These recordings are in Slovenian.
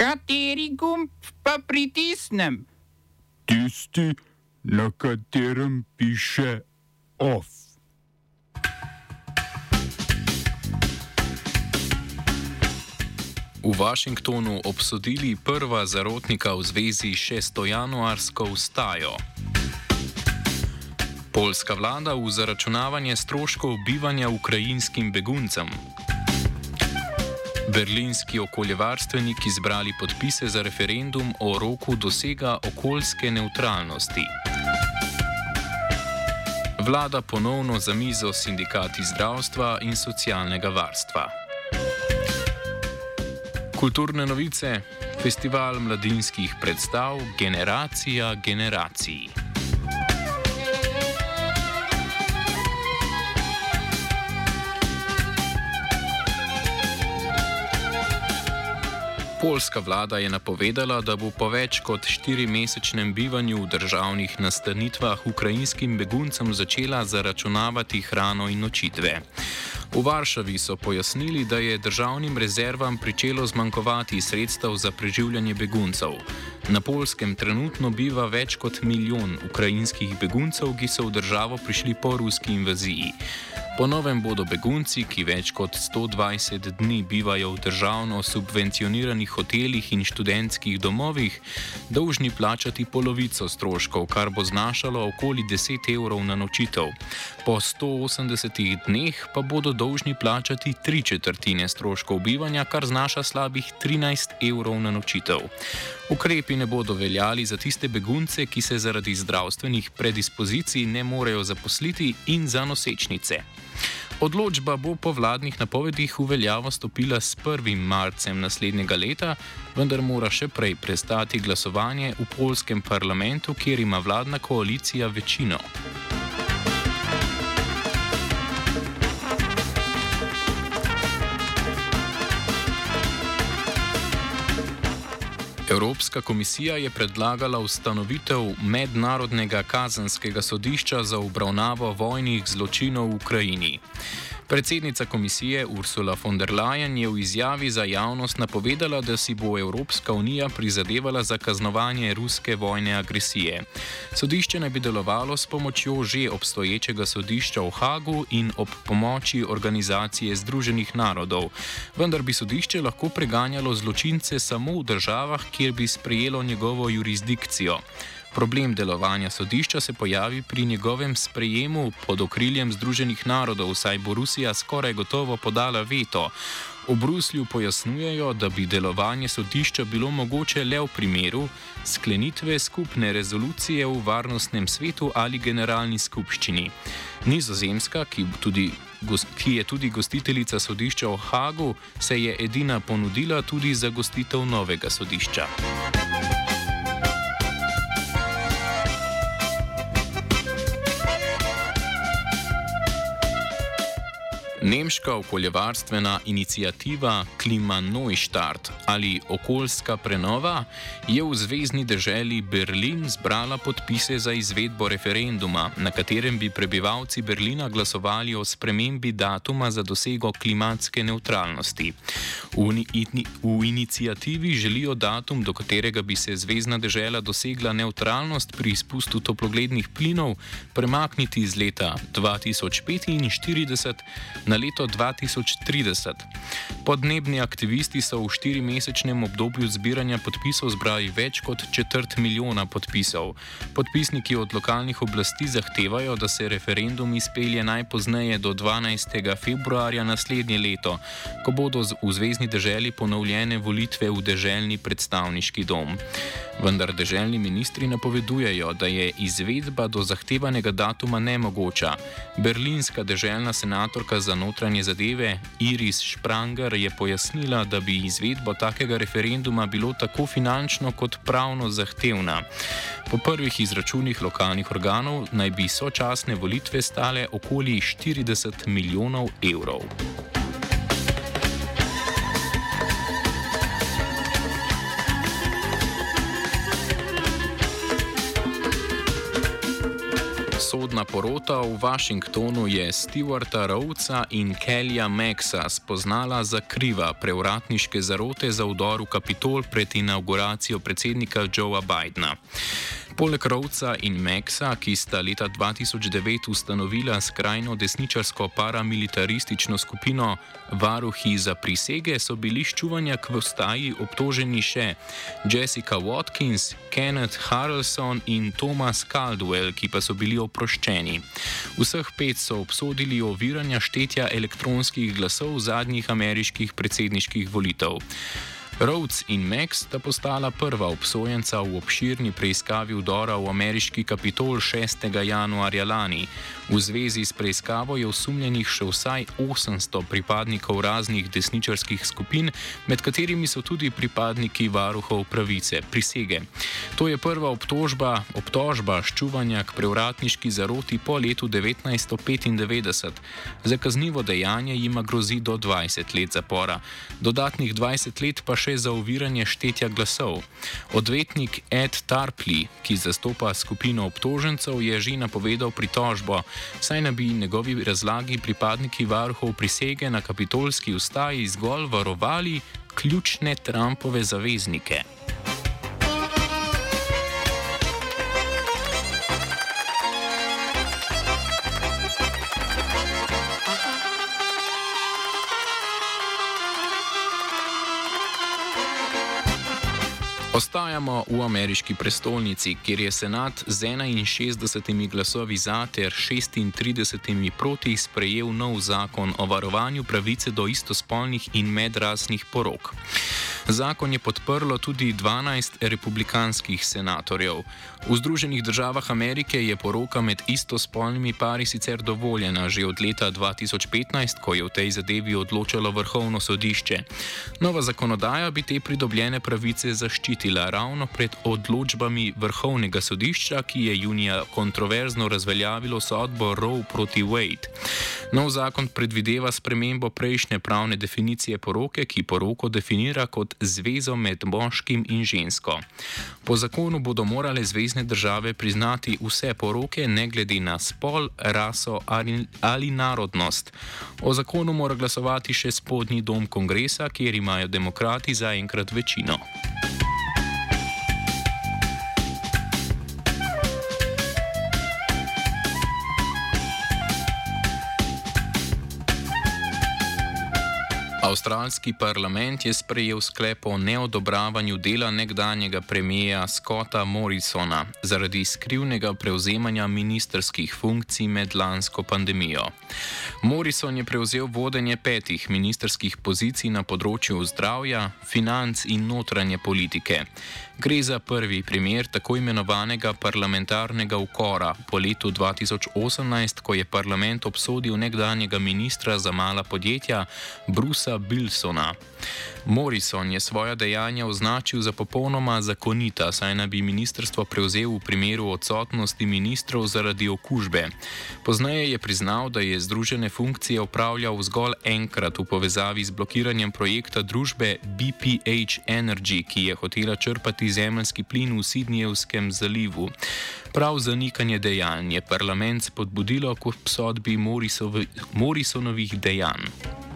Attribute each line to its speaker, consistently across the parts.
Speaker 1: Kateri gumb pa pritisnem?
Speaker 2: Tisti, na katerem piše OF.
Speaker 3: V Washingtonu obsodili prva zarotnika v zvezi s 6. januarsko ustajo. Poljska vlada v zaračunavanje stroškov bivanja ukrajinskim beguncem. Berlinski okoljevarstveniki zbrali podpise za referendum o roku dosega okoljske neutralnosti. Vlada ponovno za mizo sindikati zdravstva in socialnega varstva. Kulturne novice, festival mladinskih predstav Generacija generacij. Poljska vlada je napovedala, da bo po več kot štirimesečnem bivanju v državnih nastanitvah ukrajinskim beguncem začela zaračunavati hrano in nočitve. V Varšavi so pojasnili, da je državnim rezervam pričelo zmanjkovati sredstev za preživljanje beguncev. Na Polskem trenutno biva več kot milijon ukrajinskih beguncev, ki so v državo prišli po ruski invaziji. Ponovem bodo begunci, ki več kot 120 dni bivajo v državno subvencioniranih hotelih in študentskih domovih, dolžni plačati polovico stroškov, kar bo znašalo okoli 10 evrov na nočitev. Po 180 dneh pa bodo dolžni plačati tri četrtine stroškov bivanja, kar znaša slabih 13 evrov na nočitev. Ukrepi ne bodo veljali za tiste begunce, ki se zaradi zdravstvenih predispozicij ne morejo zaposliti in za nosečnice. Odločba bo po vladnih napovedih v veljavo stopila s 1. marcem naslednjega leta, vendar mora še prej prestati glasovanje v polskem parlamentu, kjer ima vladna koalicija večino. Evropska komisija je predlagala ustanovitev Mednarodnega kazanskega sodišča za obravnavo vojnih zločinov v Ukrajini. Predsednica komisije Ursula von der Leyen je v izjavi za javnost napovedala, da si bo Evropska unija prizadevala za kaznovanje ruske vojne agresije. Sodišče naj bi delovalo s pomočjo že obstoječega sodišča v Hagu in ob pomoči organizacije Združenih narodov, vendar bi sodišče lahko preganjalo zločince samo v državah, kjer bi sprejelo njegovo jurisdikcijo. Problem delovanja sodišča se pojavi pri njegovem sprejemu pod okriljem Združenih narodov, saj bo Rusija skoraj gotovo podala veto. V Bruslju pojasnjujejo, da bi delovanje sodišča bilo mogoče le v primeru sklenitve skupne rezolucije v varnostnem svetu ali generalni skupščini. Nizozemska, ki, tudi, ki je tudi gostiteljica sodišča v Hagu, se je edina ponudila tudi za gostitev novega sodišča. Nemška okoljevarstvena inicijativa Klima Neustart ali okoljska prenova je v zvezdni državi Berlin zbrala podpise za izvedbo referenduma, na katerem bi prebivalci Berlina glasovali o spremembi datuma za dosego klimatske neutralnosti. V, in, v inicijativi želijo datum, do katerega bi se zvezdna država dosegla neutralnost pri izpustu toplogrednih plinov, premakniti iz leta 2045 na leto 2030. Podnebni aktivisti so v štirimesečnem obdobju zbiranja podpisov zbrali več kot četrt milijona podpisov. Podpisniki od lokalnih oblasti zahtevajo, da se referendum izpelje najpozneje do 12. februarja naslednje leto, ko bodo v zvezdni državi ponovljene volitve v državni predstavniški dom. Vendar državni ministri napovedujejo, da je izvedba do zahtevanega datuma nemogoča. Berlinska državna senatorka za notranje zadeve Iris Spranger je pojasnila, da bi izvedbo takega referenduma bilo tako finančno kot pravno zahtevna. Po prvih izračunih lokalnih organov naj bi sočasne volitve stale okoli 40 milijonov evrov. Sodna porota v Washingtonu je Stewarta Rowca in Kellya Maxa spoznala za kriva prevratniške zarote za vdor v Kapitol pred inauguracijo predsednika Joea Bidna. Poleg Rovca in Maxa, ki sta leta 2009 ustanovila skrajno desničarsko paramilitaristično skupino Varuhi za prisege, so bili ščuvanja k vstaji obtoženi še Jessica Watkins, Kenneth Harrelson in Thomas Caldwell, ki pa so bili oproščeni. Vseh pet so obsodili oviranja štetja elektronskih glasov zadnjih ameriških predsedniških volitev. Rhodes in Max sta postala prva obsojenca v obširni preiskavi vdora v ameriški kapitol 6. januarja lani. V zvezi s preiskavo je osumljenih še vsaj 800 pripadnikov raznih desničarskih skupin, med katerimi so tudi pripadniki varuhov pravice, prisege. To je prva obtožba, obtožba ščuvanja k prevratniški zaroti po letu 1995. Za kaznivo dejanje jima grozi do 20 let zapora, dodatnih 20 let pa še še za uviranje štetja glasov. Odvetnik Ed Tarpley, ki zastopa skupino obtožencev, je že napovedal pritožbo, saj naj bi njegovi razlagi pripadniki varuhov prisege na kapitolski ustaji zgolj varovali ključne Trumpove zaveznike. Ostajamo v ameriški prestolnici, kjer je senat z 61 glasovi za ter 36 proti sprejel nov zakon o varovanju pravice do istospolnih in medrasnih porok. Zakon je podprlo tudi 12 republikanskih senatorjev. V Združenih državah Amerike je poroka med istospolnimi pari sicer dovoljena že od leta 2015, ko je v tej zadevi odločalo vrhovno sodišče. Nova zakonodaja bi te pridobljene pravice zaščitila ravno pred odločbami vrhovnega sodišča, ki je junija kontroverzno razveljavilo sodbo Roe proti Wade. Nov zakon predvideva spremembo prejšnje pravne definicije poroke, ki poroko definira kot zvezo med moškim in žensko. Po zakonu bodo morale zvezdne države priznati vse poroke, ne glede na spol, raso ali, ali narodnost. O zakonu mora glasovati še spodnji dom kongresa, kjer imajo demokrati zaenkrat večino. Avstralski parlament je sprejel sklep o neodobravanju dela nekdanjega premijeja Scotta Morrisona zaradi skrivnega prevzemanja ministerskih funkcij med lansko pandemijo. Morrison je prevzel vodenje petih ministerskih pozicij na področju zdravja, financ in notranje politike. Gre za prvi primer tako imenovanega parlamentarnega ukora po letu 2018, ko je parlament obsodil nekdanjega ministra za mala podjetja Brusa Bilsona. Morrison je svoja dejanja označil za popolnoma zakonita, saj naj bi ministrstvo prevzel v primeru odsotnosti ministrov zaradi okužbe. Poznaje je priznal, da je združene funkcije upravljal zgolj enkrat v povezavi z blokiranjem projekta družbe BPH Energy, ki je hotela črpati zemljski plin v Sidnijevskem zalivu. Prav zanikanje dejanj je parlament spodbudilo k obsodbi Morrisonovih dejanj.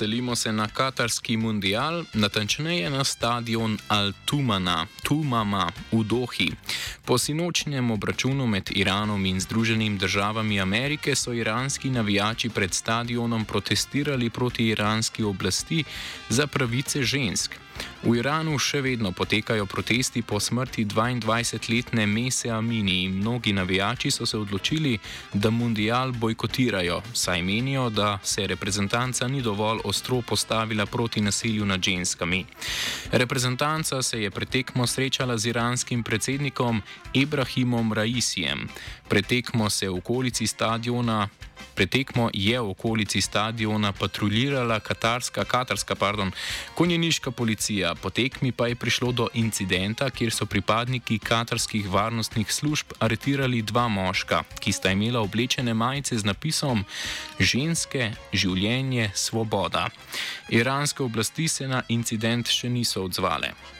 Speaker 3: Selimo se na katarski mundial, natančneje na stadion Al-Tumana, Tumama v Dohi. Po sinočnjem obračunu med Iranom in Združenimi državami Amerike so iranski navijači pred stadionom protestirali proti iranski oblasti za pravice žensk. V Iranu še vedno potekajo protesti po smrti 22-letne Mese Amini in mnogi navijači so se odločili, da mundial bojkotirajo, saj menijo, da se reprezentanca ni dovolj ostro postavila proti nasilju nad ženskami. Reprezentanca se je pretekmo srečala z iranskim predsednikom Ibrahimom Raisijem. Pretekmo se v okolici stadiona pretekmo je v okolici stadiona patruljirala katarska, katarska pardon, konjeniška policija. Po tekmi pa je prišlo do incidenta, kjer so pripadniki katarskih varnostnih služb aretirali dva moška, ki sta imela oblečene majice z napisom Ženske, življenje, svoboda. Iranske oblasti se na incident še niso odzvale.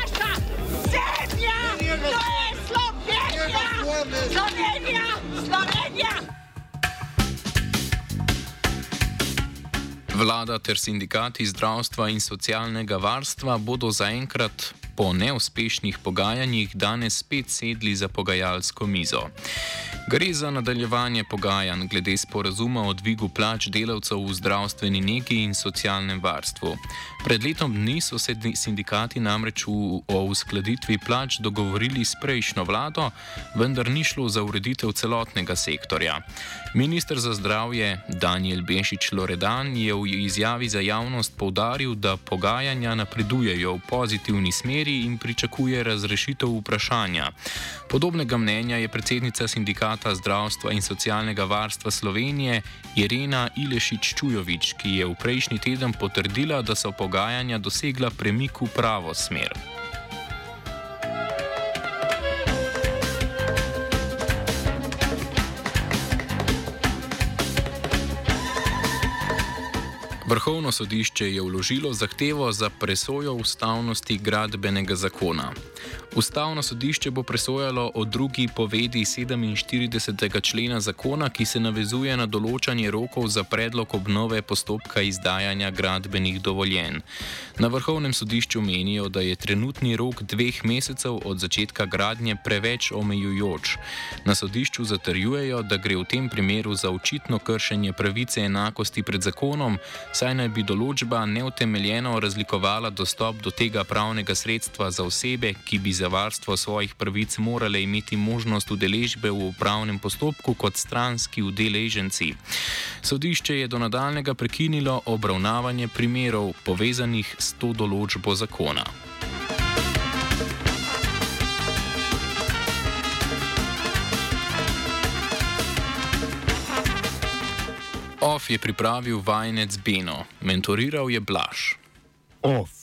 Speaker 4: Slovenija, Slovenija.
Speaker 3: Vlada ter sindikati zdravstva in socialnega varstva bodo zaenkrat po neuspešnih pogajanjih danes spet sedli za pogajalsko mizo. Gre za nadaljevanje pogajanj glede sporazuma o dvigu plač delavcev v zdravstveni negi in socialnem varstvu. Pred letom dni so se sindikati namreč v, o uskladitvi plač dogovorili s prejšnjo vlado, vendar ni šlo za ureditev celotnega sektorja. Ministr za zdravje Daniel Bešič Loredan je v izjavi za javnost povdaril, da pogajanja napredujejo v pozitivni smeri in pričakuje razrešitev vprašanja. Podobnega mnenja je predsednica sindikata zdravstva in socialnega varstva Slovenije Irena Ilešič Čujovič, ki je v prejšnji teden potrdila, da so pogajanja dosegla premik v pravo smer. Vrhovno sodišče je vložilo zahtevo za presojo ustavnosti gradbenega zakona. Ustavno sodišče bo presojalo o drugi povedi 47. člena zakona, ki se navezuje na določanje rokov za predlog obnove postopka izdajanja gradbenih dovoljenj. Na vrhovnem sodišču menijo, da je trenutni rok dveh mesecev od začetka gradnje preveč omejujoč. Na sodišču zatrjujejo, da gre v tem primeru za očitno kršenje pravice enakosti pred zakonom, saj naj bi določba neutemeljeno razlikovala dostop do tega pravnega sredstva za osebe, ki bi za varstvo svojih pravic morale imeti možnost udeležbe v upravnem postopku kot stranski udeleženci. Sodišče je do nadaljnega prekinilo obravnavanje primerov povezanih s to določbo zakona. OF je pripravil vajenec Beno, mentoriral je Blaž.
Speaker 2: OF.